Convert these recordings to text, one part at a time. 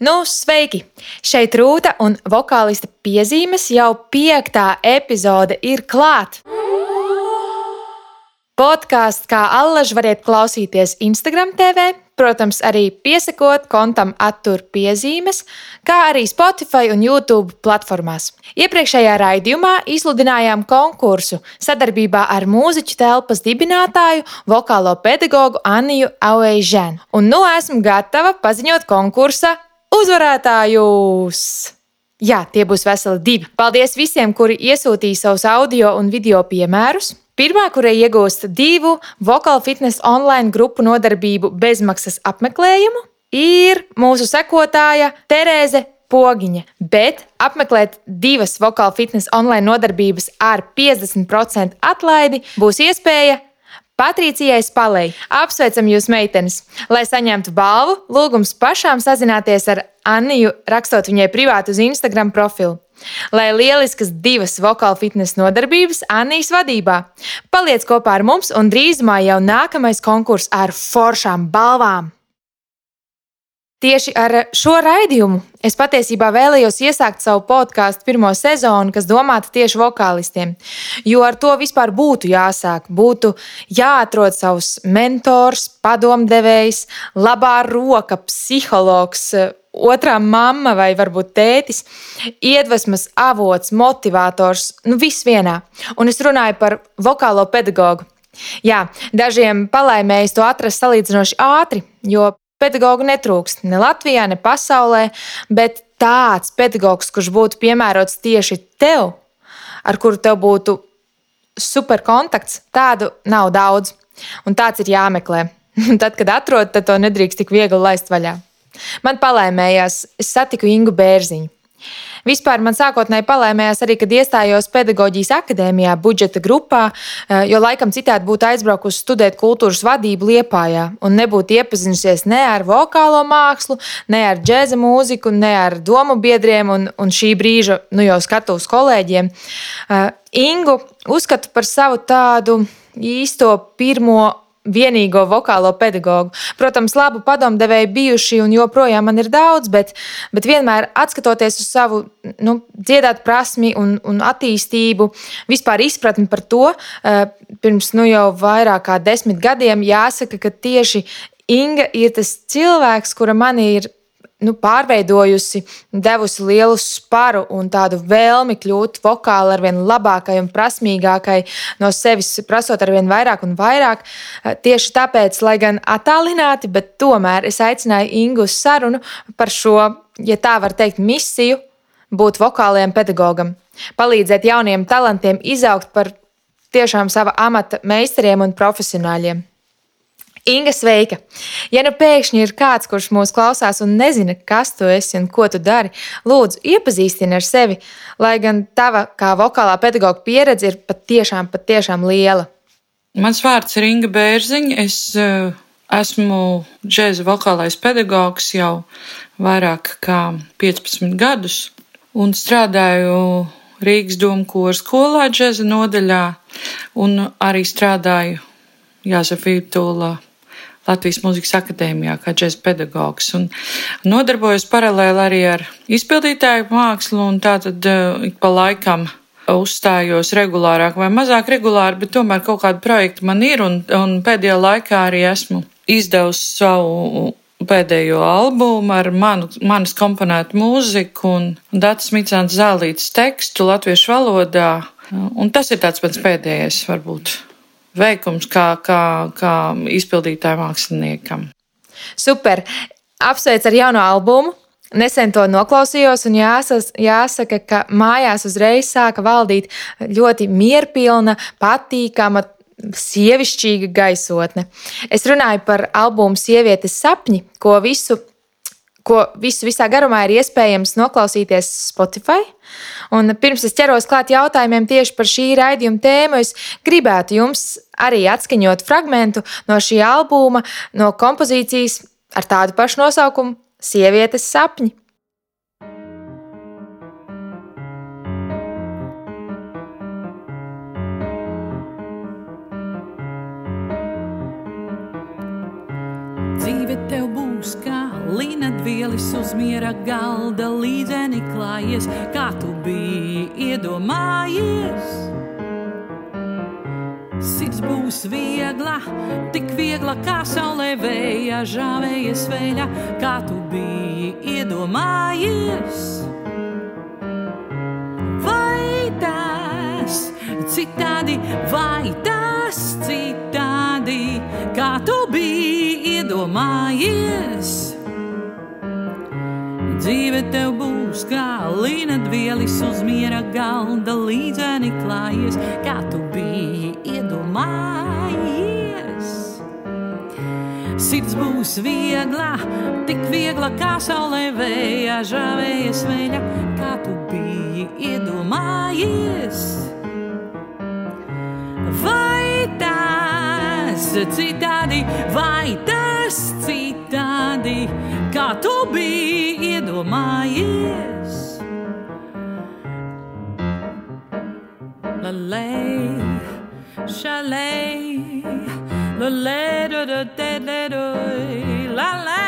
Nu, sveiki! Šeit Rūta un vokāliste piezīmes jau piektā epizode ir klāta. Podkāsts kā allaž variet klausīties Instagram TV, protams, arī piesakot kontam attur piezīmes, kā arī Spotify un YouTube platformās. Iepriekšējā raidījumā izsludinājām konkursu sadarbībā ar mūziķu telpas dibinātāju, vokālo pedagogu Aniju Auežēnu. Un nu esmu gatava paziņot konkursa uzvarētājus! Jā, tie būs veseli divi. Paldies visiem, kuri iesūtīja savus audio un video piemērus. Pirmā, kurai iegūst divu vokālu fitnesa online grupu nodarbību bezmaksas apmeklējumu, ir mūsu sekotāja Terēze Pogiņa. Bet apmeklēt divas vokālu fitnesa online nodarbības ar 50% atlaidi būs iespēja Patricijai Spalei. Apsveicam jūs, meitenes! Lai saņemtu balvu, lūgums pašām sazināties ar Anniju, rakstot viņai privātu uz Instagram profilu. Lai lieliskas divas vokāla fitnesa nodarbības Annijas vadībā. Paliec kopā ar mums, un drīzumā jau nākamais konkurss ar foršām balvām! Tieši ar šo raidījumu es patiesībā vēlējos iesākt savu podkāstu pirmo sezonu, kas domāta tieši vokālistiem. Jo ar to vispār būtu jāsāk. Būtu jāatrod savs mentors, padomdevējs, labā roka, psihologs, otrā mamma vai varbūt tētis, iedvesmas avots, motivators, nu viss vienā. Un es runāju par vokālo pedagogu. Jā, dažiem palaimējas to atrast salīdzinoši ātri, jo Pedagogu netrūkst ne Latvijā, ne pasaulē, bet tāds pedagogs, kurš būtu piemērots tieši tev, ar kuru tev būtu super kontakts, tādu nav daudz. Un tāds ir jāmeklē. Tad, kad atrod, tad to nedrīkst tik viegli laist vaļā. Man palaimējās, es satiku Ingu Bērziņu. Vispār man sākotnēji palēmējās arī, kad iestājos pedagoģijas akadēmijā, budžeta grupā, jo laikam citādi būtu aizbraukusi studēt kultūras vadību Liepājā un nebūtu iepazinusies ne ar vokālo mākslu, ne ar džēza mūziku, ne ar domu biedriem un, un šī brīža nu, jau skatuves kolēģiem. Ingu uzskatu par savu tādu īsto pirmo vienīgo vokālo pedagogu. Protams, labu padomdevēju bijuši un joprojām man ir daudz, bet, bet vienmēr skatoties uz savu nu, dziedāt prasmi un, un attīstību, vispār izpratni par to, eh, pirms nu, jau vairāk kā desmit gadiem jāsaka, ka tieši Inga ir tas cilvēks, kura man ir nu, pārveidojusi, devusi lielu sparu un tādu vēlmi kļūt vokāli ar vien labākai un prasmīgākai, no sevis prasot ar vien vairāk un vairāk. Eh, tieši tāpēc, lai gan attālināti, bet tomēr es aicināju Ingu uz sarunu par šo, ja tā var teikt, misiju būt vokāliem pedagogam, palīdzēt jauniem talantiem izaugt par tiešām sava amata meistariem un profesionāļiem. Inga, sveika! Ja nu pēkšņi ir kāds, kurš mūs klausās un nezina, kas tu esi un ko tu dari, lūdzu, iepazīstini ar sevi, lai gan tava kā vokālā pedagoģa pieredze ir patiešām, patiešām liela. Mans vārds ir Inga Bērziņa. Es uh, esmu džēza vokālais pedagogs jau vairāk kā 15 gadus un strādāju Rīgas domu koru skolā džēza nodaļā un arī strādāju Jāzefa Vītulā Latvijas Mūzikas akadēmijā kā džēzus pedagogs. Un nodarbojos paralēli arī ar izpildītāju mākslu, un tātad eh, ik pa laikam uzstājos regulārāk vai mazāk regulāri, bet tomēr kaut kādu projektu man ir, un, un pēdējā laikā arī esmu izdevusi savu pēdējo albumu ar manu, manas komponētu mūziku un Dātas Micāns Zālītas tekstu latviešu valodā. Un tas ir tāds pats pēdējais, varbūt veikums kā, kā, kā izpildītājam māksliniekam. Super! Apsveic ar jauno albumu! Nesen to noklausījos, un jāsas, jāsaka, ka mājās uzreiz sāka valdīt ļoti mierpilna, patīkama, sievišķīga gaisotne. Es runāju par albumu Sievietes sapņi, ko visu ko visu visā garumā ir iespējams noklausīties Spotify. Un pirms es ķeros klāt jautājumiem tieši par šī raidījuma tēmu, es gribētu jums arī atskaņot fragment no šī albuma, no kompozīcijas ar tādu pašu nosaukumu - Sievietes sapņi. Uz miera galda līdzeni klājies, kā tu biji iedomājies. Sirds būs viegla, tik viegla kā saulē vēja, žāvējas veļa, kā tu biji iedomājies. Vai tas citādi, vai tas citādi, kā tu biji iedomājies? Dzīve tev būs kā līnadvielis uz miera galda, līdzeni klājies, kā tu biji iedomājies. Sirds būs viegla, tik viegla kā saulē vēja, žāvējas veļa, kā tu biji iedomājies. Vai tas citādi, vai tas citādi, kā tu biji iedomājies. Lalei, šalei, lalei, do do de de do, la la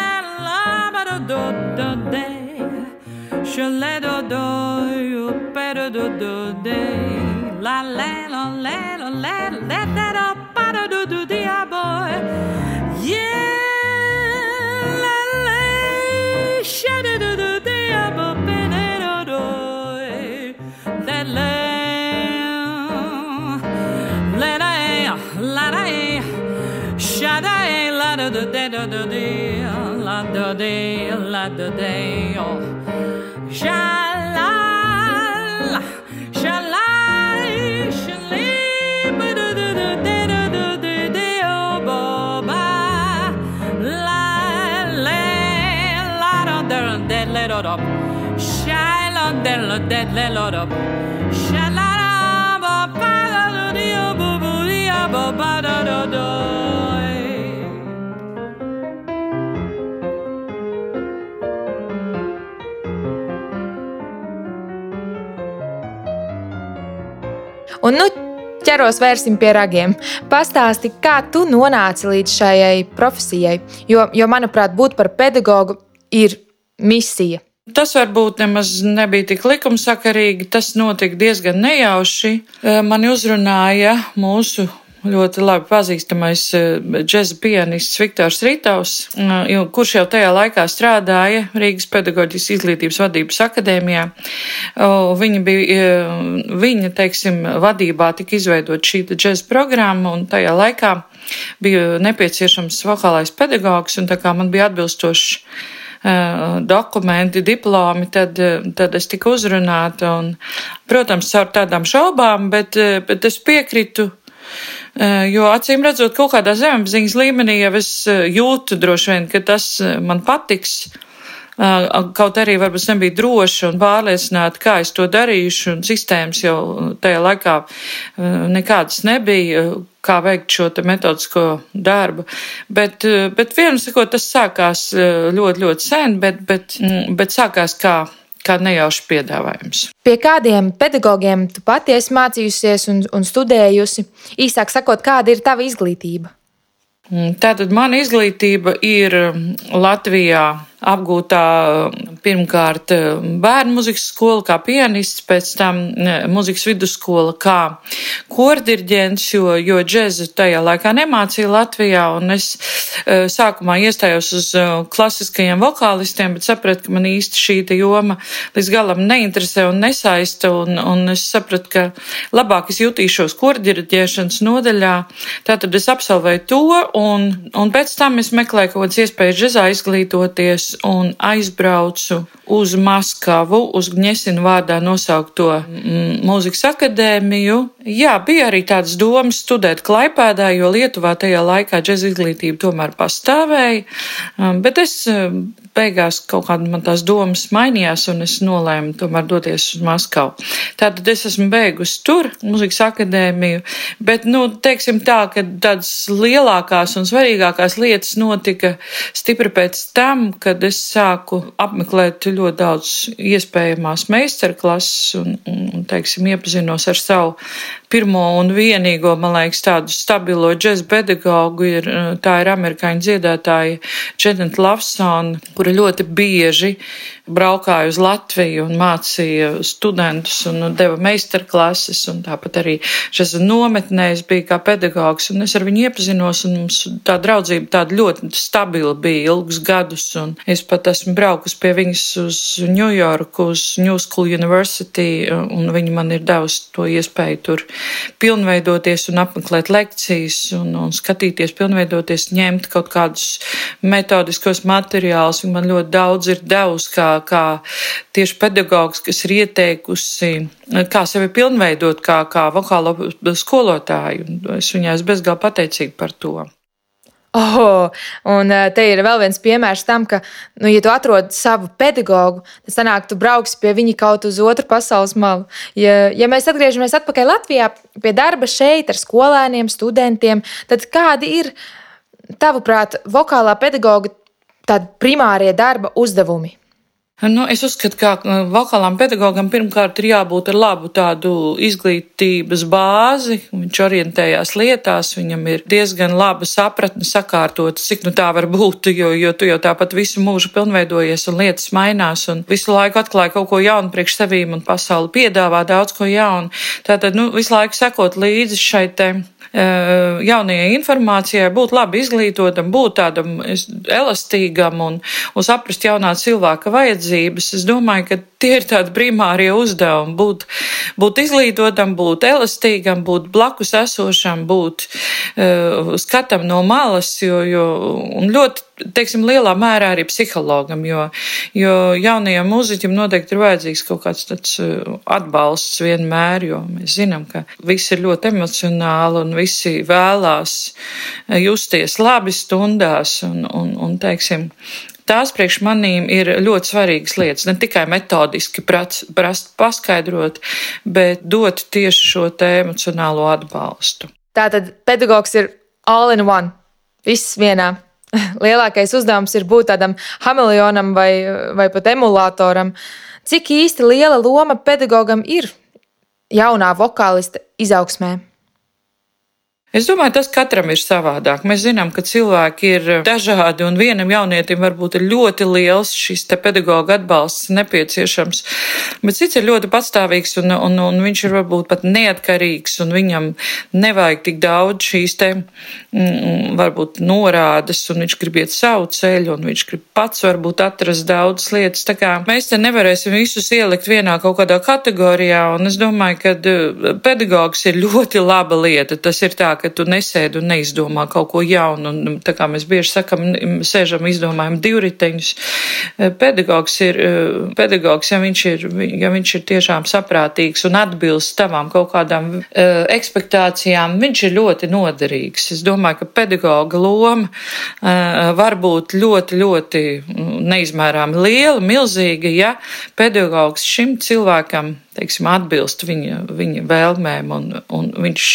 la ba do do do de, šalei do do, do do do la la la la la la la da da ba do do do dia boy, yeah. Da da da da da da la da da la da da oh shala shala shali ba da da da da da da da da oh ba ba la la la da da da la da da shala da la da la la da shala ba ba da da da ba ba da da da Un nu ķeros vērsim pie ragiem. Pastāsti, kā tu nonāci līdz šai profesijai, jo, jo manuprāt, būt par pedagogu ir misija. Tas varbūt nemaz nebija tik likumsakarīgi. Tas notika diezgan nejauši. Mani uzrunāja mūsu ļoti labi pazīstamais eh, džēza pianists Viktors Ritovs, eh, kurš jau tajā laikā strādāja Rīgas pedagoģijas izglītības vadības akadēmijā. Viņa bija, eh, viņa, teiksim, vadībā tika izveidot šī džēza programma, un tajā laikā bija nepieciešams vokālais pedagogs, un tā kā man bija atbilstošs dokumenti, diplomi, tad, tad es tiku uzrunāta. Un, protams, caur tādām šaubām, bet, bet es piekritu jo acīm redzot, kaut kādā zemapziņas līmenī jau es jūtu droši vien, ka tas man patiks. Kaut arī varbūt nebija droši un pārliecināta, kā es to darīšu, un sistēmas jau tajā laikā nekādas nebija, kā veikt šo metodisko darbu. Bet, bet vienu sakot, tas sākās ļoti, ļoti sen, bet, bet, bet sākās kā kā nejaušs piedāvājums. Pie kādiem pedagogiem tu pati esi mācījusies un, un studējusi? Īsāk sakot, kāda ir tava izglītība? Mm, tātad mana izglītība ir Latvijā apgūtā pirmkārt bērnu muzikas skola kā pianists, pēc tam muzikas vidusskola kā kordirģents, jo, jo džezu tajā laikā nemācīja Latvijā, un es e, sākumā iestājos uz e, klasiskajiem vokālistiem, bet sapratu, ka man īsti šī joma līdz galam neinteresē un nesaista, un, un es sapratu, ka labāk es jutīšos kordirģēšanas nodaļā, tātad es absolvēju to, un, un pēc tam es meklēju kaut kādas iespējas džezā izglītoties un aizbraucu uz Maskavu, uz Gņesinu vārdā nosaukto mm, mūzikas akadēmiju. Jā, bija arī tāds domas studēt Klaipēdā, jo Lietuvā tajā laikā džez izglītība tomēr pastāvēja, um, bet es um, beigās kaut kāda man tās domas mainījās, un es nolēmu tomēr doties uz Maskavu. Tātad es esmu beigusi tur mūzikas akadēmiju, bet, nu, teiksim tā, ka tādas lielākās un svarīgākās lietas notika stipri pēc tam, kad tad es sāku apmeklēt ļoti daudz iespējamās meistarklases un, un, un teiksim, iepazinos ar savu pirmo un vienīgo, man liekas, tādu stabilo džēzu pedagogu. Ir, tā ir amerikāņu dziedātāja Janet Lavsona, kura ļoti bieži braukāja uz Latviju un mācīja studentus un deva meistarklases, un tāpat arī šas nometnēs bija kā pedagogs, un es ar viņu iepazinos, un mums tā draudzība tāda ļoti stabila bija ilgus gadus, un es pat esmu braukus pie viņas uz York, uz New School University, un viņa man ir devusi to iespēju tur pilnveidoties un apmeklēt lekcijas un, un skatīties, pilnveidoties, ņemt kaut kādus metodiskos materiālus. Man ļoti daudz ir devusi kā, kā tieši pedagogs, kas ir ieteikusi, kā sevi pilnveidot kā, kā vokālo skolotāju. Es viņai esmu bezgalīgi pateicīga par to. Oh, un te ir vēl viens piemērs tam, ka, nu, ja tu atrod savu pedagogu, tad sanāk, tu brauksi pie viņa kaut uz otru pasaules malu. Ja, ja mēs atgriežamies atpakaļ Latvijā pie darba šeit ar skolēniem, studentiem, tad kādi ir, tavuprāt, vokālā pedagoga primārie darba uzdevumi? Nu, es uzskatu, ka uh, vokālam pedagogam pirmkārt ir jābūt ar labu tādu izglītības bāzi. Viņš orientējās lietās, viņam ir diezgan laba sapratne, sakārtot, cik nu tā var būt, jo, jo tu jau tāpat visu mūžu pilnveidojies un lietas mainās un visu laiku atklāja kaut ko jaunu priekš sevīm un pasauli piedāvā daudz ko jaunu. Tātad, nu, visu laiku sekot līdzi šai te jaunajai informācijai, būt labi izglītotam, būt tādam elastīgam un, un saprast jaunā cilvēka vajadzības. Es domāju, ka tie ir tādi primārie uzdevumi. Būt, būt izglītotam, būt elastīgam, būt blakus esošam, būt uh, skatam no malas, jo, jo ļoti, teiksim, lielā mērā arī psihologam, jo, jo jaunajam mūziķim noteikti ir vajadzīgs kaut kāds tāds uh, atbalsts vienmēr, jo mēs zinām, ka visi ir ļoti emocionāli un visi vēlās justies labi stundās un, un, un teiksim, Tās priekš manīm ir ļoti svarīgas lietas. Ne tikai metodiski prast paskaidrot, bet dot tieši šo emocionālo atbalstu. Tātad pedagogs ir all in one. Viss vienā. Lielākais uzdevums ir būt tādam hameleonam vai, vai pat emulātoram. Cik īsti liela loma pedagogam ir jaunā vokālista izaugsmē? Es domāju, tas katram ir savādāk. Mēs zinām, ka cilvēki ir dažādi, un vienam jaunietim varbūt ir ļoti liels šis pedagoģa atbalsts nepieciešams, bet cits ir ļoti patstāvīgs, un, un, un viņš ir varbūt pat neatkarīgs, un viņam nevajag tik daudz šīs te mm, varbūt norādes, un viņš grib iet savu ceļu, un viņš grib pats varbūt atrast daudzas lietas. Tā kā mēs te nevarēsim visus ielikt vienā kaut kādā kategorijā, un es domāju, ka eh, pedagogs ir ļoti laba lieta. Tas ir tā, ka tu nesēdi un neizdomā kaut ko jaunu. Un, tā kā mēs bieži sakam, sēžam, izdomājam divriteņus. Eh, pedagogs ir, eh, pedagogs, ja viņš ir, ja viņš ir tiešām saprātīgs un atbilst tavām kaut kādām uh, ekspektācijām, viņš ir ļoti noderīgs. Es domāju, ka pedagoga loma uh, var būt ļoti, ļoti mm, neizmērāmi liela, milzīga, ja pedagogs šim cilvēkam teiksim, atbilst viņa, viņa vēlmēm, un, un viņš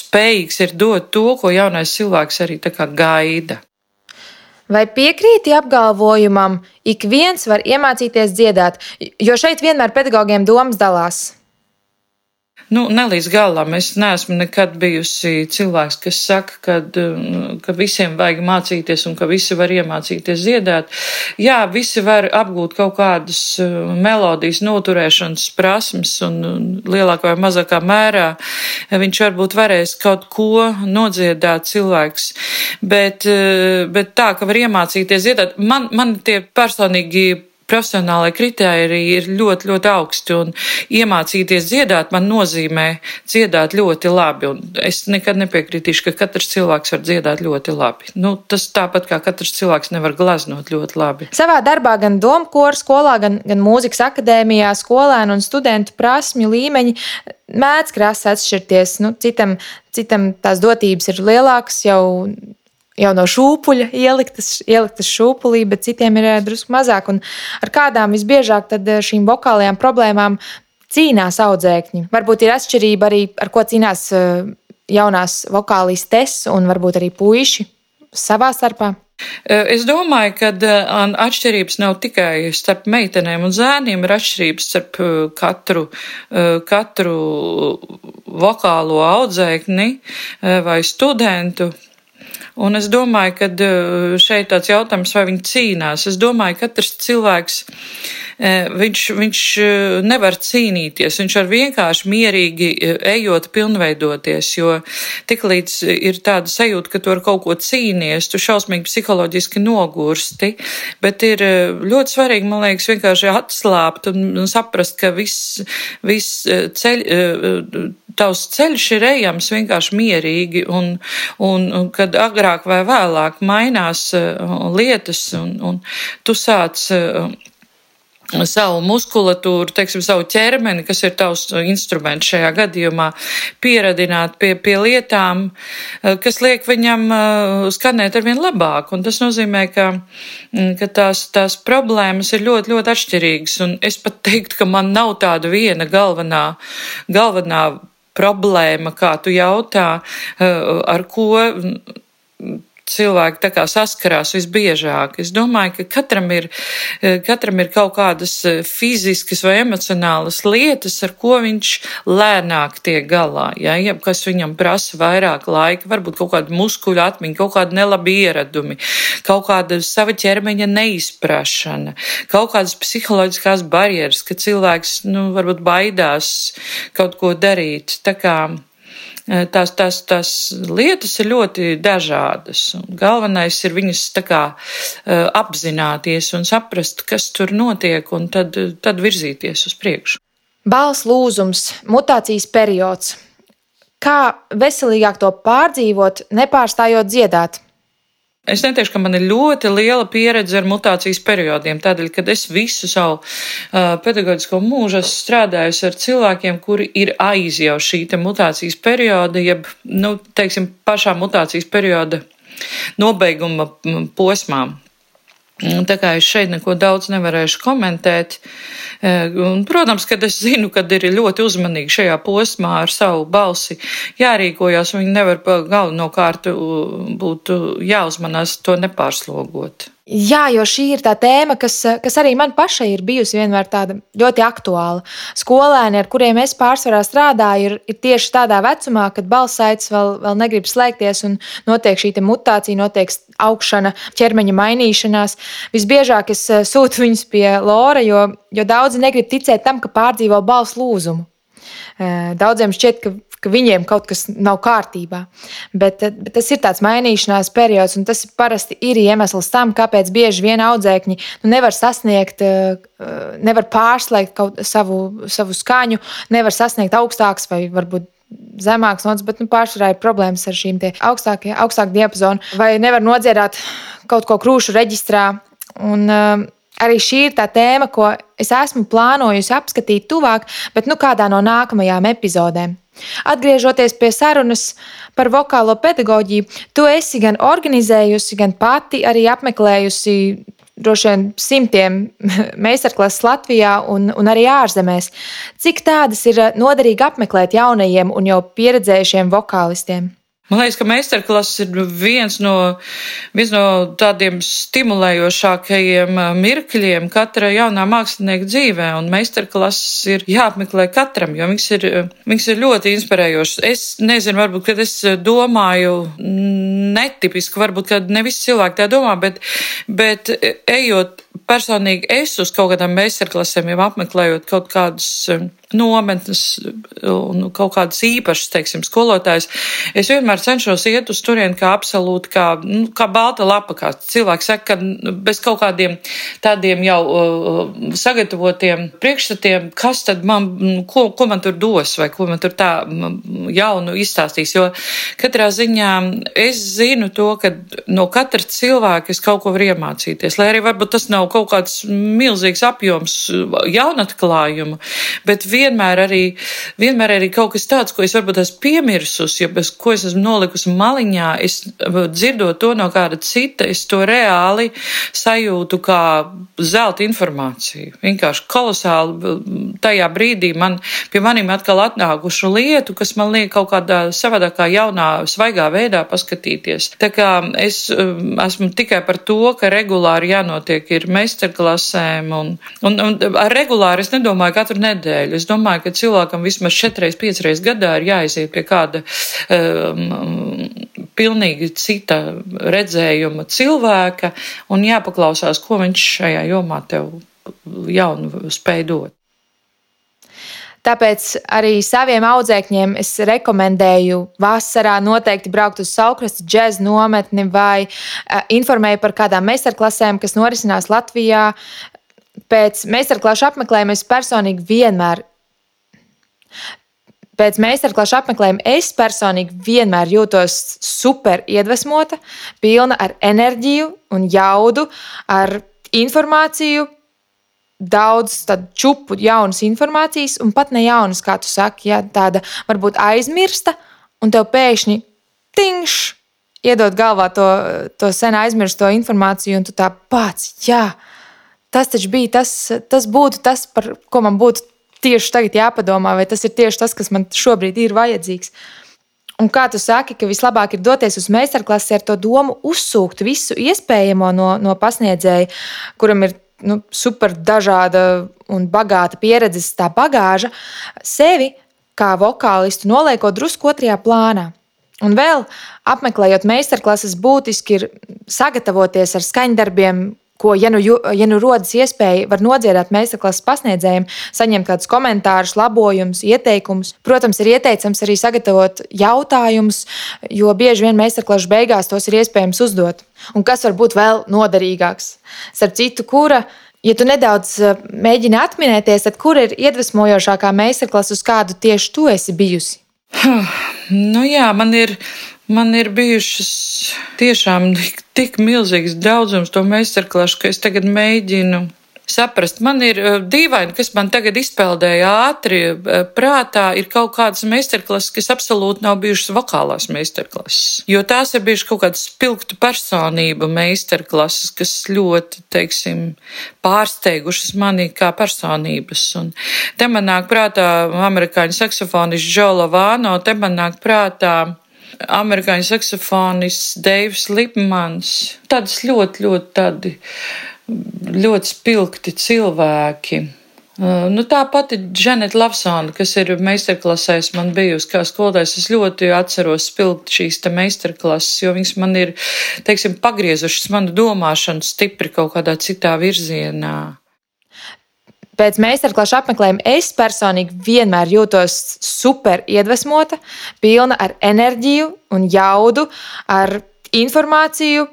spējīgs ir dot to, ko jaunais cilvēks arī gaida. Vai piekrīti apgalvojumam, ik viens var iemācīties dziedāt, jo šeit vienmēr pedagogiem domas dalās? Nu, ne līdz galam. Es neesmu nekad bijusi cilvēks, kas saka, ka, mm, ka visiem vajag mācīties un ka visi var iemācīties dziedāt. Jā, visi var apgūt kaut kādas mm, melodijas noturēšanas prasmes un lielākā vai mazākā mērā viņš varbūt varēs kaut ko nodziedāt cilvēks. Bet, mm, bet tā, ka var iemācīties dziedāt, man, man tie personīgi profesionālai kritēriji ir ļoti, ļoti augsti. Un iemācīties dziedāt man nozīmē dziedāt ļoti labi. Un es nekad nepiekritīšu, ka katrs cilvēks var dziedāt ļoti labi. Nu, tas tāpat kā katrs cilvēks nevar glaznot ļoti labi. Savā darbā gan domkora skolā, gan, gan mūzikas akadēmijā skolēnu un studentu prasmju līmeņi mēdz krasi atšķirties. Nu, citam, citam tās dotības ir lielākas jau jau no šūpuļa ieliktas, ieliktas šūpulī, bet citiem ir eh, drusku mazāk. Un ar kādām visbiežāk eh, šīm vokālajām problēmām cīnās audzēkņi? Varbūt ir atšķirība arī, ar ko cīnās eh, jaunās vokālistes un varbūt arī puiši savā starpā. Es domāju, ka atšķirības nav tikai starp meitenēm un zēniem, ir atšķirības starp katru, katru vokālo audzēkni vai studentu. Un es domāju, ka šeit tāds jautājums, vai viņi cīnās. Es domāju, ka katrs cilvēks E, viņš, viņš e, nevar cīnīties, viņš var vienkārši mierīgi ejot, pilnveidoties, jo tiklīdz ir tāda sajūta, ka tu ar kaut ko cīnies, tu šausmīgi psiholoģiski nogursti, bet ir ļoti svarīgi, man liekas, vienkārši atslāpt un saprast, ka viss, viss ceļ, tavs ceļš ir ejams vienkārši mierīgi, un, un, un kad agrāk vai vēlāk mainās lietas, un, un tu sāc savu muskulatūru, teiksim, savu ķermeni, kas ir tavs instruments šajā gadījumā, pieradināt pie, pie lietām, eh, kas liek viņam eh, skanēt arvien labāk. Un tas nozīmē, ka, mm, ka tās, tās problēmas ir ļoti, ļoti atšķirīgas. Un es pat teiktu, ka man nav tāda viena galvenā, galvenā problēma, kā tu jautā, eh, ar ko cilvēki saskarās visbiežāk. Es domāju, ka katram ir, e, katram ir kaut kādas e, fiziskas vai emocionālas lietas, ar ko viņš lēnāk tiek galā. Ja? Ja, kas viņam prasa vairāk laika, varbūt kaut kāda muskuļu atmiņa, kaut kāda nelabi ieradumi, kaut kāda sava ķermeņa neizprašana, kaut kādas psiholoģiskās barjeras, ka cilvēks nu, varbūt baidās kaut ko darīt. Tā kā tās, tās, tās lietas ir ļoti dažādas. Galvenais ir viņas kā, eh, apzināties un saprast, kas tur notiek, un tad, tad virzīties uz priekšu. Balss lūzums, mutācijas periods. Kā veselīgāk to pārdzīvot, nepārstājot dziedāt? Es neteikšu, ka man ir ļoti liela pieredze ar mutācijas periodiem, tādēļ, ka es visu savu uh, pedagoģisko mūžu esmu strādājusi ar cilvēkiem, kuri ir aiz jau šī mutācijas perioda, jeb, nu, teiksim, pašā mutācijas perioda nobeiguma posmā. Tā kā es šeit neko daudz nevarēšu komentēt. E, un, protams, ka es zinu, ka ir ļoti uzmanīgi šajā posmā ar savu balsi jārīkojas. Viņi nevar galvenokārt būt jāuzmanās to nepārslogot. Jā, jo šī ir tā tēma, kas, kas arī man pašai ir bijusi vienmēr tāda ļoti aktuāla. Skolēni, ar kuriem es pārsvarā strādāju, ir, ir tieši tādā vecumā, kad balsaites vēl, vēl negrib slēgties un notiek šī mutācija, notiek augšana, ķermeņa mainīšanās. Visbiežāk es eh, sūtu viņus pie Lora, jo, jo daudzi negrib ticēt tam, ka pārdzīvo balss lūzumu. Eh, daudziem šķiet, ka ka viņiem kaut kas nav kārtībā. Bet, bet tas ir tāds mainīšanās periods, un tas parasti ir iemesls tam, kāpēc bieži vien audzēkņi nu, nevar sasniegt, eh, nevar pārslēgt savu, savu skaņu, nevar sasniegt augstāks vai varbūt zemāks nots, bet nu, pārsvarā ir problēmas ar šīm augstākajām, augstāku diapazonu, vai nevar nodziedāt kaut ko krūšu reģistrā. Un, uh, Arī šī ir tā tēma, ko es esmu plānojusi apskatīt tuvāk, bet nu kādā no nākamajām epizodēm. Atgriežoties pie sarunas par vokālo pedagoģiju, tu esi gan organizējusi, gan pati arī apmeklējusi droši vien simtiem meistarklases Latvijā un, un arī ārzemēs. Cik tādas ir noderīgi apmeklēt jaunajiem un jau pieredzējušiem vokālistiem? Man liekas, ka meistarklases ir viens no, viens no tādiem stimulējošākajiem mirkļiem katra jaunā mākslinieka dzīvē, un meistarklases ir jāapmeklē katram, jo viņas ir, viņas ir ļoti inspirējošas. Es nezinu, varbūt, kad es domāju netipiski, varbūt, kad ne visi cilvēki tā domā, bet, bet ejot personīgi es uz kaut kādām meistarklasēm jau apmeklējot kaut kādus nometnes un kaut kādas īpašas, teiksim, skolotājas. Es vienmēr cenšos iet uz turieni kā absolūti, kā, nu, kā balta lapa, kā cilvēks saka, ka bez kaut kādiem tādiem jau uh, sagatavotiem priekšstatiem, kas tad man, ko, ko man tur dos vai ko man tur tā jaunu izstāstīs. Jo katrā ziņā es zinu to, ka no katra cilvēka es kaut ko varu iemācīties, lai arī varbūt tas nav kaut kāds milzīgs apjoms jaunatklājumu, bet vien vienmēr arī, vienmēr arī kaut kas tāds, ko es varbūt esmu piemirsus, ja bez ko es esmu nolikusi maliņā, es dzirdot to no kāda cita, es to reāli sajūtu kā zelta informāciju. Vienkārši kolosāli tajā brīdī man pie maniem atkal atnākušu lietu, kas man liek kaut kādā savādākā jaunā, svaigā veidā paskatīties. Tā kā es um, esmu tikai par to, ka regulāri jānotiek ir meistarklasēm un, un, un ar regulāri es nedomāju katru nedēļu. Es domāju, ka cilvēkam vismaz četreiz, piecreiz gadā ir jāiziet pie kāda um, pilnīgi cita redzējuma cilvēka un jāpaklausās, ko viņš šajā jomā tev jaunu spēj dot. Tāpēc arī saviem audzēkņiem es rekomendēju vasarā noteikti braukt uz Saukrasta džēza nometni vai uh, informēju par kādām meistarklasēm, kas norisinās Latvijā. Pēc meistarklašu apmeklējuma es personīgi vienmēr. Pēc meistarklašu apmeklējuma es personīgi vienmēr jūtos super iedvesmota, pilna ar enerģiju un jaudu, ar informāciju daudz čupu jaunas informācijas, un pat ne jaunas, kā tu saki, ja, tāda varbūt aizmirsta, un tev pēkšņi tingš iedod galvā to, to sen aizmirsto informāciju, un tu tā pats, jā, tas taču bija tas, tas būtu tas, par ko man būtu tieši tagad jāpadomā, vai tas ir tieši tas, kas man šobrīd ir vajadzīgs. Un kā tu saki, ka vislabāk ir doties uz meistarklasi ar to domu, uzsūkt visu iespējamo no, no pasniedzēja, kuram ir nu, super dažāda un bagāta pieredzes, tā bagāža, sevi kā vokālistu noliekot drusku otrajā plānā. Un vēl apmeklējot meistarklases, būtiski ir sagatavoties ar skaņdarbiem, ko, ja nu, ja nu rodas iespēja, var nodziedāt meistarklases pasniedzējiem, saņemt kādus komentārus, labojumus, ieteikumus. Protams, ir ieteicams arī sagatavot jautājumus, jo bieži vien meistarklases beigās tos ir iespējams uzdot. Un kas var būt vēl noderīgāks? Starp citu, kura Ja tu nedaudz eh, mēģini atminēties, tad kur ir iedvesmojošākā meistarklase, uz kādu tieši tu esi bijusi? Nu jā, man ir Man ir bijušas tiešām tik, milzīgs daudzums to meistarklašu, ka es tagad mēģinu saprast. Man ir eh, dīvaini, kas man tagad izpeldēja ātri eh, prātā, ir kaut kādas meistarklases, kas absolūti nav bijušas vokālās meistarklases. Jo tās ir bijušas kaut kādas spilgtu personību meistarklases, kas ļoti, teiksim, pārsteigušas mani kā personības. Un te man nāk prātā amerikāņu saksofonists Džo Lavāno, te man nāk prātā amerikāņu saksofonists Deivs Lipmans. Tādas ļoti, ļoti tādi ļoti spilgti cilvēki. Uh, nu, tā pati Dženeta Lavsona, kas ir meistarklasēs man bijusi kā skolotājs, es ļoti atceros spilgt šīs te meistarklases, jo viņas man ir, teiksim, pagriezušas manu domāšanu stipri kaut kādā citā virzienā. Pēc meistarklašu apmeklējuma es personīgi vienmēr jūtos super iedvesmota, pilna ar enerģiju un jaudu, ar informāciju,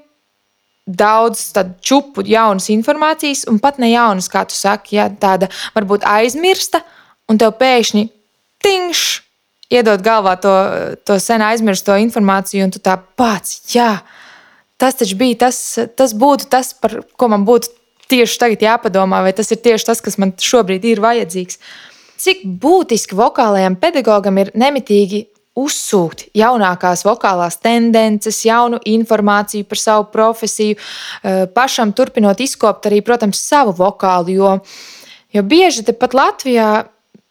daudz čupu jaunas informācijas, un pat ne jaunas, kā tu saki, ja, tāda varbūt aizmirsta, un tev pēkšņi tingš iedod galvā to, to sen aizmirsto informāciju, un tu tā pats, jā, tas taču bija tas, tas būtu tas, par ko man būtu tieši tagad jāpadomā, vai tas ir tieši tas, kas man šobrīd ir vajadzīgs. Cik būtiski vokālajam pedagogam ir nemitīgi uzsūkt jaunākās vokālās tendences, jaunu informāciju par savu profesiju, eh, pašam turpinot izkopt arī, protams, savu vokālu. Jo, jo bieži tepat Latvijā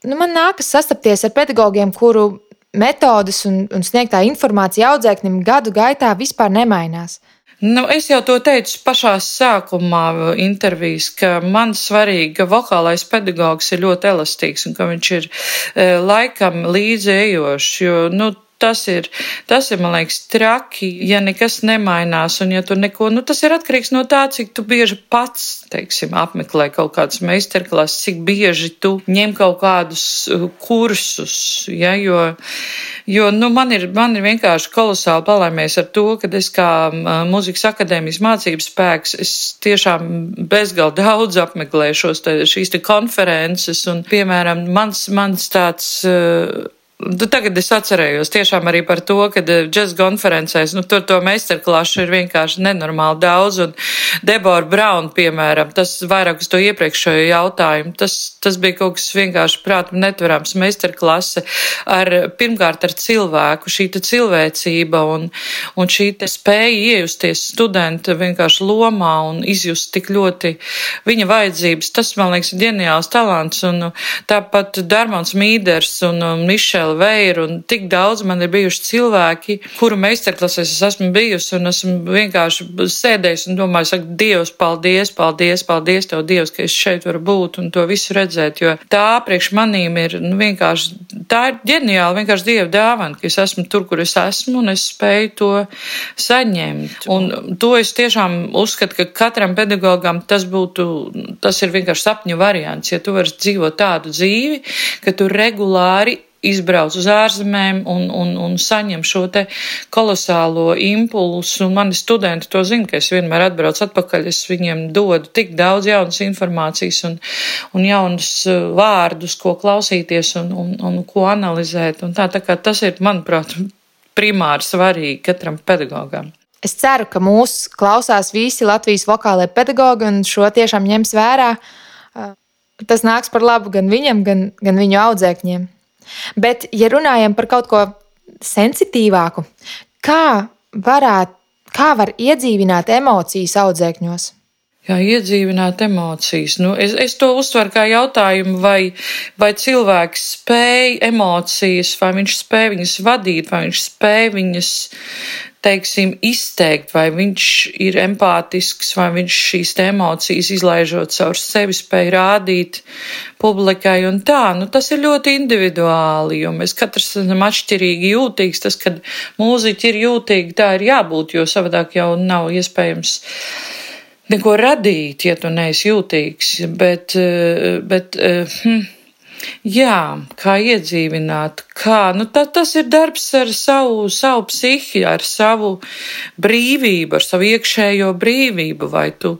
nu, man nākas sastapties ar pedagogiem, kuru metodes un, un sniegtā informācija audzēknim gadu gaitā vispār nemainās. Nu, es jau to teicu pašā sākumā intervijas, ka man svarīgi, ka vokālais pedagogs ir ļoti elastīgs un ka viņš ir e, laikam līdzi ejošs, jo, nu, tas ir, tas ir, man liekas, traki, ja nekas nemainās, un ja neko, nu, tas ir atkarīgs no tā, cik tu bieži pats, teiksim, apmeklē kaut kādas meistarklases, cik bieži tu ņem kaut kādus uh, kursus, ja, jo, jo, nu, man ir, man ir vienkārši kolosāli palaimies ar to, ka es kā uh, muzikas akadēmijas mācības spēks, es tiešām bezgal daudz apmeklēju šos te, šīs te konferences, un, piemēram, mans, mans tāds, uh, Nu, tagad es atcerējos tiešām arī par to, ka džēzus konferencēs, nu, tur to meistarklašu ir vienkārši nenormāli daudz. Un Debora Brauna, piemēram, tas vairāk uz to iepriekšējo jautājumu, tas, tas bija kaut kas vienkārši prātam netverams meistarklase ar, pirmkārt, ar cilvēku, šī cilvēcība un, un šī spēja iejusties studenta vienkārši lomā un izjust tik ļoti viņa vajadzības. Tas, man liekas, ir ģeniāls talants. Un tāpat Darmans Mīders un Mišela Mišela Veira un tik daudz man ir bijuši cilvēki, kuru meistarklasēs es esmu bijusi un esmu vienkārši sēdējis un domāju, saka, Dievs, paldies, paldies, paldies Tev, Dievs, ka es šeit varu būt un to visu redzēt, jo tā priekš manīm ir nu, vienkārši, tā ir ģeniāli, vienkārši Dieva dāvana, ka es esmu tur, kur es esmu un es spēju to saņemt. Un to es tiešām uzskatu, ka katram pedagogam tas būtu, tas ir vienkārši sapņu variants, ja tu vari dzīvot tādu dzīvi, ka tu regulāri izbrauc uz ārzemēm un, un, un saņem šo te kolosālo impulsu. Mani studenti to zina, ka es vienmēr atbraucu atpakaļ, es viņiem dodu tik daudz jaunas informācijas un, un jaunus uh, vārdus, ko klausīties un, un, un ko analizēt. Un tā, tā kā tas ir, manuprāt, primāri svarīgi katram pedagogam. Es ceru, ka mūs klausās visi Latvijas vokālai pedagogi un šo tiešām ņems vērā. Uh, tas nāks par labu gan viņam, gan, gan viņu audzēkņiem. Bet, ja runājam par kaut ko sensitīvāku, kā, varētu, kā var iedzīvināt emocijas audzēkņos? Jā, iedzīvināt emocijas. Nu, es, es to uztveru kā jautājumu, vai, vai cilvēks spēj emocijas, vai viņš spēj viņas vadīt, vai viņš spēj viņas teiksim, izteikt, vai viņš ir empātisks, vai viņš šīs emocijas izlaižot caur sevi spēj rādīt publikai un tā. Nu, tas ir ļoti individuāli, jo mēs katrs esam atšķirīgi jūtīgs. Tas, kad mūziķi ir jūtīgi, tā ir jābūt, jo savādāk jau nav iespējams neko radīt, ja tu neesi jūtīgs. Bet, eh, bet, eh, hm, Jā, kā iedzīvināt, kā, nu tā, tas ir darbs ar savu, savu psihi, ar savu brīvību, ar savu iekšējo brīvību, vai tu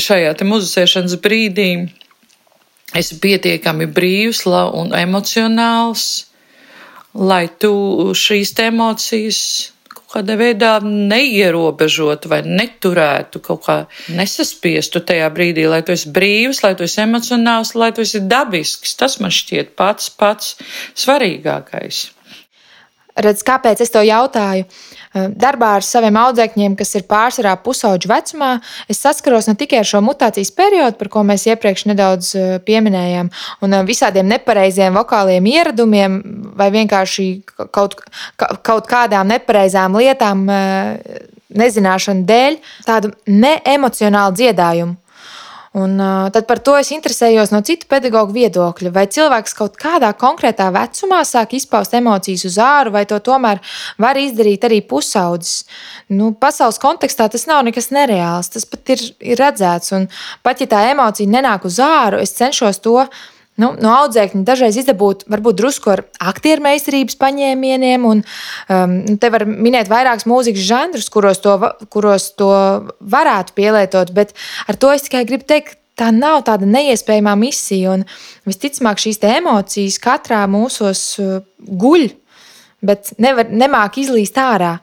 šajā muzicēšanas brīdī esi pietiekami brīvs un emocionāls, lai tu šīs emocijas kādā veidā neierobežotu vai neturētu, kaut kā nesaspiestu tajā brīdī, lai tu esi brīvs, lai tu esi emocionāls, lai tu esi dabisks. Tas man šķiet pats pats svarīgākais. Redz, kāpēc es to jautāju? Eh, darbā ar saviem audzēkņiem, kas ir pārsvarā pusauģu vecumā, es saskaros ne tikai ar šo mutācijas periodu, par ko mēs iepriekš nedaudz eh, pieminējām, un eh, visādiem nepareiziem vokāliem ieradumiem, vai vienkārši kaut, kaut kādām nepareizām lietām, nezināšanu dēļ, tādu neemocionālu dziedājumu. Un, uh, tad par to es interesējos no citu pedagoģu viedokļa. Vai cilvēks kaut kādā konkrētā vecumā sāk izpaust emocijas uz āru, vai to tomēr var izdarīt arī pusaudzis. Nu, pasaules kontekstā tas nav nekas nereāls, tas pat ir, ir redzēts. Un pat ja tā emocija nenāk uz āru, es cenšos to Nu, no audzēkņa dažreiz izdabūt, varbūt drusku ar aktieru meistarības paņēmieniem, un um, te var minēt vairākus mūzikas žanrus, kuros to, kuros to varētu pielietot, bet ar to es tikai gribu teikt, tā nav tāda neiespējama misija, un visticamāk šīs emocijas katrā mūsos uh, guļ, bet nevar, nemāk izlīst ārā.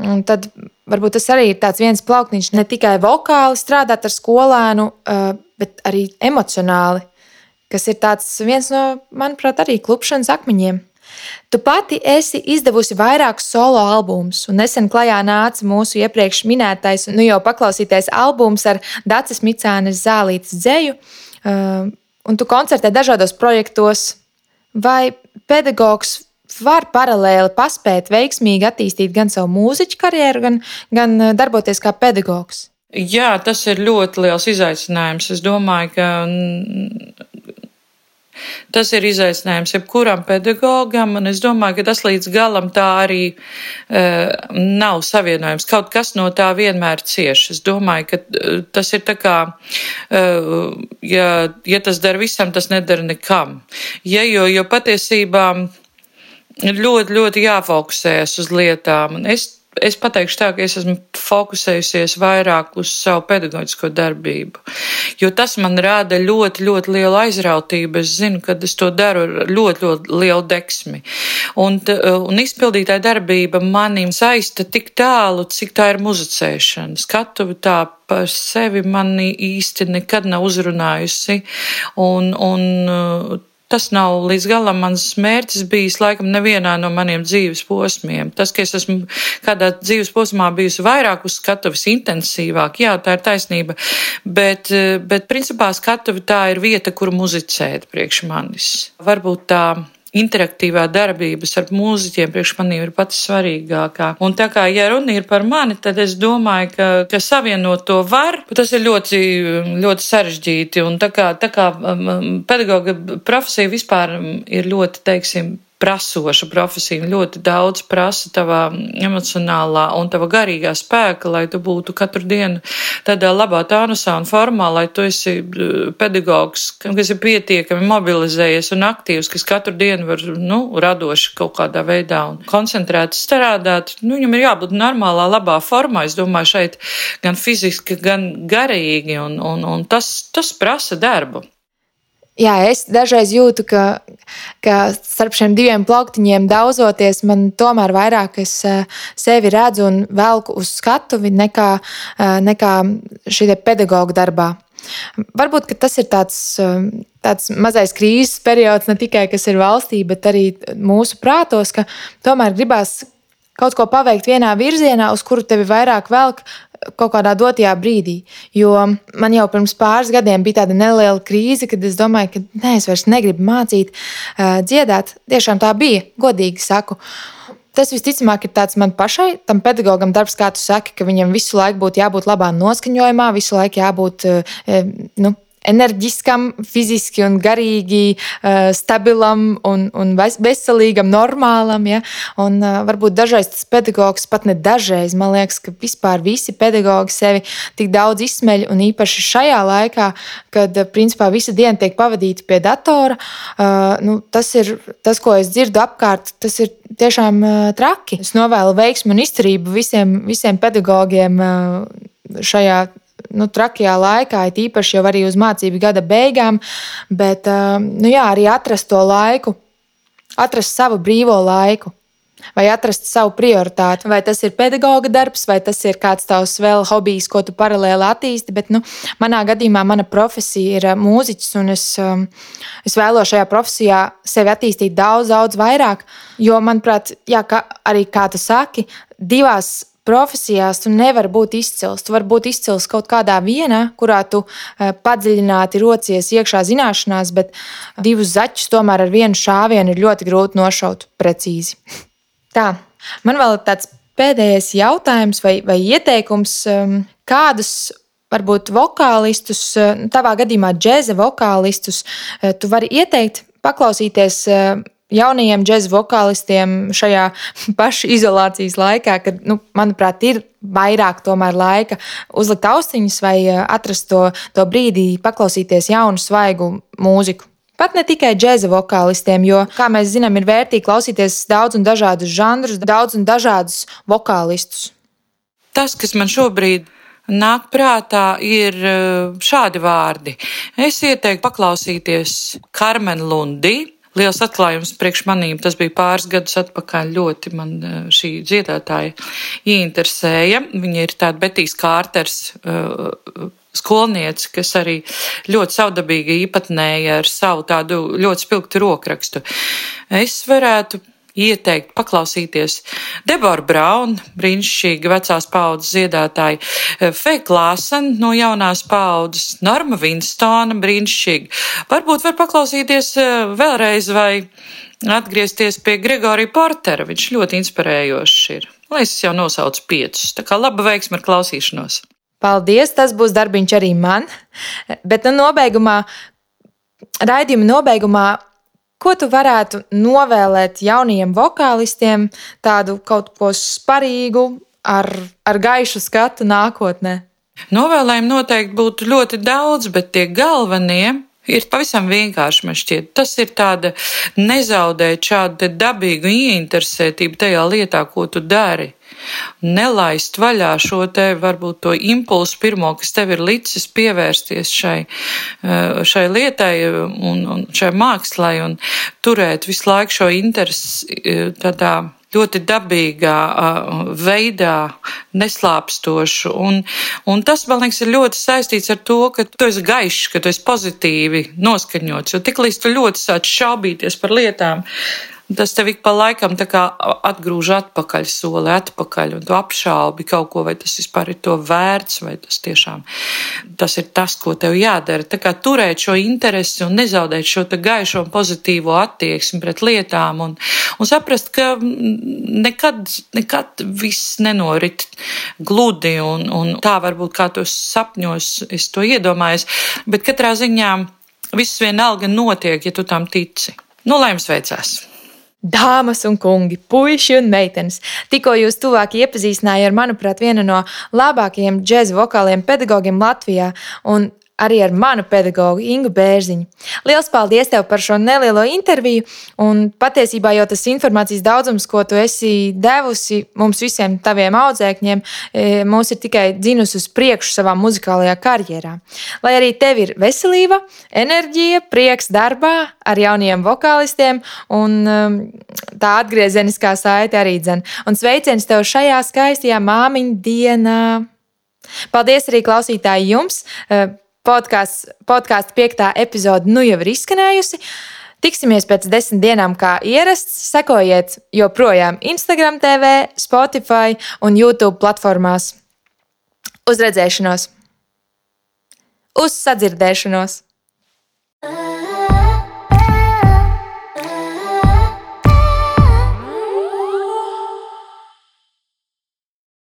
Un tad varbūt tas arī ir viens plauktiņš, ne tikai vokāli strādāt ar skolēnu, uh, bet arī emocionāli kas ir viens no, manuprāt, arī klupšanas akmeņiem. Tu pati esi izdevusi vairākus solo albumus, un nesen klajā nāca mūsu iepriekš minētais, nu jau paklausītais albums ar Dācis Micānes zālītes dzēju, uh, un tu koncertē dažādos projektos. Vai pedagogs var paralēli paspēt veiksmīgi attīstīt gan savu mūziķu karjeru, gan, gan uh, darboties kā pedagogs? Jā, tas ir ļoti liels izaicinājums. Es domāju, ka Tas ir izaicinājums jebkuram pedagogam, un es domāju, ka tas līdz galam tā arī uh, nav savienojams. Kaut kas no tā vienmēr cieš. Es domāju, ka uh, tas ir tā kā, uh, ja, ja tas dara visam, tas nedara nekam. Ja, jo, jo patiesībā ļoti, ļoti jāfokusējas uz lietām, un es es pateikšu tā, ka es esmu fokusējusies vairāk uz savu pedagoģisko darbību, jo tas man rada ļoti, ļoti lielu aizrautību. Es zinu, ka es to daru ar ļoti, ļoti lielu deksmi. Un, un izpildītāja darbība manim saista tik tālu, cik tā ir muzicēšana. Skatuvi tā par sevi mani īsti nekad nav uzrunājusi. Un, un, Tas nav līdz galam mans mērķis bijis laikam nevienā no maniem dzīves posmiem. Tas, ka es esmu kādā dzīves posmā bijusi vairāk uz skatuves intensīvāk, jā, tā ir taisnība, bet, bet principā skatuve tā ir vieta, kur muzicēt priekš manis. Varbūt tā interaktīvā darbība ar mūziķiem priekš maniem ir pati svarīgākā. Un tā kā, ja runa ir par mani, tad es domāju, ka, ka savienot to var, tas ir ļoti, ļoti sarežģīti. Un tā kā, tā kā um, um, pedagoga profesija vispār ir ļoti, teiksim, prasoša profesija. Ļoti daudz prasa tavā emocionālā un tava garīgā spēka, lai tu būtu katru dienu tādā labā tānusā un formā, lai tu esi eh, pedagogs, kas ir pietiekami mobilizējies un aktīvs, kas katru dienu var, nu, radoši kaut kādā veidā un koncentrēti strādāt. Nu, viņam ir jābūt normālā, labā formā. Es domāju, šeit gan fiziski, gan garīgi, un, un, un tas, tas prasa darbu. Jā, es dažreiz jūtu, ka, ka starp šiem diviem plauktiņiem daudzoties, man tomēr vairāk es eh, sevi redzu un velku uz skatuvi nekā, eh, nekā šī pedagoģa darbā. Varbūt tas ir tāds, eh, tāds mazais krīzes periods, ne tikai kas ir valstī, bet arī mūsu prātos, ka tomēr gribās kaut ko paveikt vienā virzienā, uz kuru tevi vairāk velk kaut kādā dotajā brīdī. Jo man jau pirms pāris gadiem bija tāda neliela krīze, kad es domāju, ka nē, es vairs negribu mācīt, uh, dziedāt. Tiešām tā bija, godīgi saku. Tas visticamāk ir tāds man pašai, tam pedagogam darbs, kā tu saki, ka viņam visu laiku būtu jābūt labā noskaņojumā, visu laiku jābūt nu, enerģiskam, fiziski un garīgi uh, stabilam un, un veselīgam, normālam. Ja? Un, uh, varbūt dažreiz tas pedagogs pat ne dažreiz, man liekas, ka vispār visi pedagogi sevi tik daudz izsmeļ, un īpaši šajā laikā, kad uh, principā visa diena tiek pavadīta pie datora, uh, nu, tas ir tas, ko es dzirdu apkārt, tas ir tiešām uh, traki. Es novēlu veiksmu un izturību visiem, visiem pedagogiem uh, šajā nu, trakajā laikā, it īpaši jau arī uz mācību gada beigām, bet nu, jā, arī atrast to laiku, atrast savu brīvo laiku. Vai atrast savu prioritāti, vai tas ir pedagoga darbs, vai tas ir kāds tavs vēl hobijs, ko tu paralēli attīsti. Bet, nu, manā gadījumā mana profesija ir mūziķis, un es, es vēlos šajā profesijā sevi attīstīt daudz, daudz vairāk. Jo, manuprāt, jā, kā, arī kā tu saki, divās profesijās tu nevari būt izcils. Tu vari būt izcils kaut kādā vienā, kurā tu eh, padziļināti rocies iekšā zināšanās, bet divus zaķus tomēr ar vienu šāvienu ir ļoti grūti nošaut precīzi. Tā, man vēl ir tāds pēdējais jautājums vai, vai ieteikums, ehm, kādus varbūt vokālistus, eh, tavā gadījumā džēza vokālistus, eh, tu vari ieteikt paklausīties jaunajiem džēzus vokālistiem šajā pašizolācijas laikā, kad, nu, manuprāt, ir vairāk laika uzlikt austiņas vai eh, atrast to, to brīdi, paklausīties jaunu, svaigu mūziku. Pat ne tikai džēza vokālistiem, jo, kā mēs zinām, ir vērtīgi klausīties daudz un dažādus žanrus, daudz un dažādus vokālistus. Tas, kas man šobrīd nāk prātā, ir eh, šādi vārdi. Es ieteiktu paklausīties Karmenu Lundī, liels atklājums priekš manīm. Tas bija pāris gadus atpakaļ. Ļoti man eh, šī dziedātāja ieinteresēja. Viņa ir tāda Betīs Kārters. Uh, skolniece, kas arī ļoti savdabīgi īpatnēja ar savu tādu ļoti spilgtu rokrakstu. Es varētu ieteikt paklausīties Debora Brauna, brīnišķīga vecās paudzes dziedātāja, eh, Fei Klāsena no jaunās paudzes, Norma Vinstona, brīnišķīga. Varbūt var paklausīties eh, vēlreiz vai atgriezties pie Gregorija Portera. Viņš ļoti inspirējošs ir. Lai es jau nosaucu piecus. Tā kā laba veiksma ar klausīšanos. Paldies, tas būs darbiņš arī man. Bet nu, nobeigumā, raidījuma nobeigumā Ko tu varētu novēlēt jaunajiem vokālistiem, tādu kaut ko sparīgu, ar, ar gaišu skatu nākotnē? Novēlējumi noteikti būtu ļoti daudz, bet tie galvenie ir pavisam vienkārši. Man šķiet, tas ir tāda nezaudēt šādu dabīgu ieinteresētību tajā lietā, ko tu dari. Nelaist vaļā šo te varbūt to impulsu pirmo, kas tev ir licis pievērsties šai, eh, šai lietai un, un šai mākslai un turēt visu laiku šo interesi eh, tādā ļoti dabīgā veidā, neslāpstošu. Un, un tas, man liekas, ir ļoti saistīts ar to, ka tu esi gaišs, ka tu esi pozitīvi noskaņots. Jo tiklīdz tu ļoti sāc šaubīties par lietām, Tas tev ik pa laikam atgrūž atpakaļ, soli atpakaļ, un tu apšaubi kaut ko, vai tas vispār ir to vērts, vai tas tiešām tas ir tas, ko tev jādara. Tā kā turēt šo interesi un nezaudēt šo gaišo un pozitīvo attieksmi pret lietām, un, un saprast, ka nekad, nekad viss nenorit gludi, un, un tā varbūt kā tos sapņos es to iedomājos, bet katrā ziņā viss vienalga notiek, ja tu tam tici. Nu, lai jums veicās! Dāmas un kungi, puiši un meitenes, tikko jūs tuvāk iepazīstināja ar, manuprāt, vienu no labākajiem džēza vokāliem pedagogiem Latvijā. Un arī ar manu pedagogu Ingu Bērziņu. Lielas paldies tev par šo nelielo interviju. Un patiesībā jau tas informācijas daudzums, ko tu esi devusi mums visiem taviem audzēkņiem, e, mūs ir tikai dzinus uz priekšu savā muzikālajā karjerā. Lai arī tev ir veselība, enerģija, prieks darbā ar jauniem vokālistiem un um, tā atgriezeniskā saite arī dzen. Un sveiciens tev šajā skaistajā māmiņu dienā! Paldies arī klausītāji jums! Podkāstu podkāst piektā epizode nu jau ir izskanējusi. Tiksimies pēc desmit dienām, kā ierasts. Sekojiet joprojām Instagram, TV, Spotify un YouTube platformās. Uz redzēšanos! Uz sadzirdēšanos!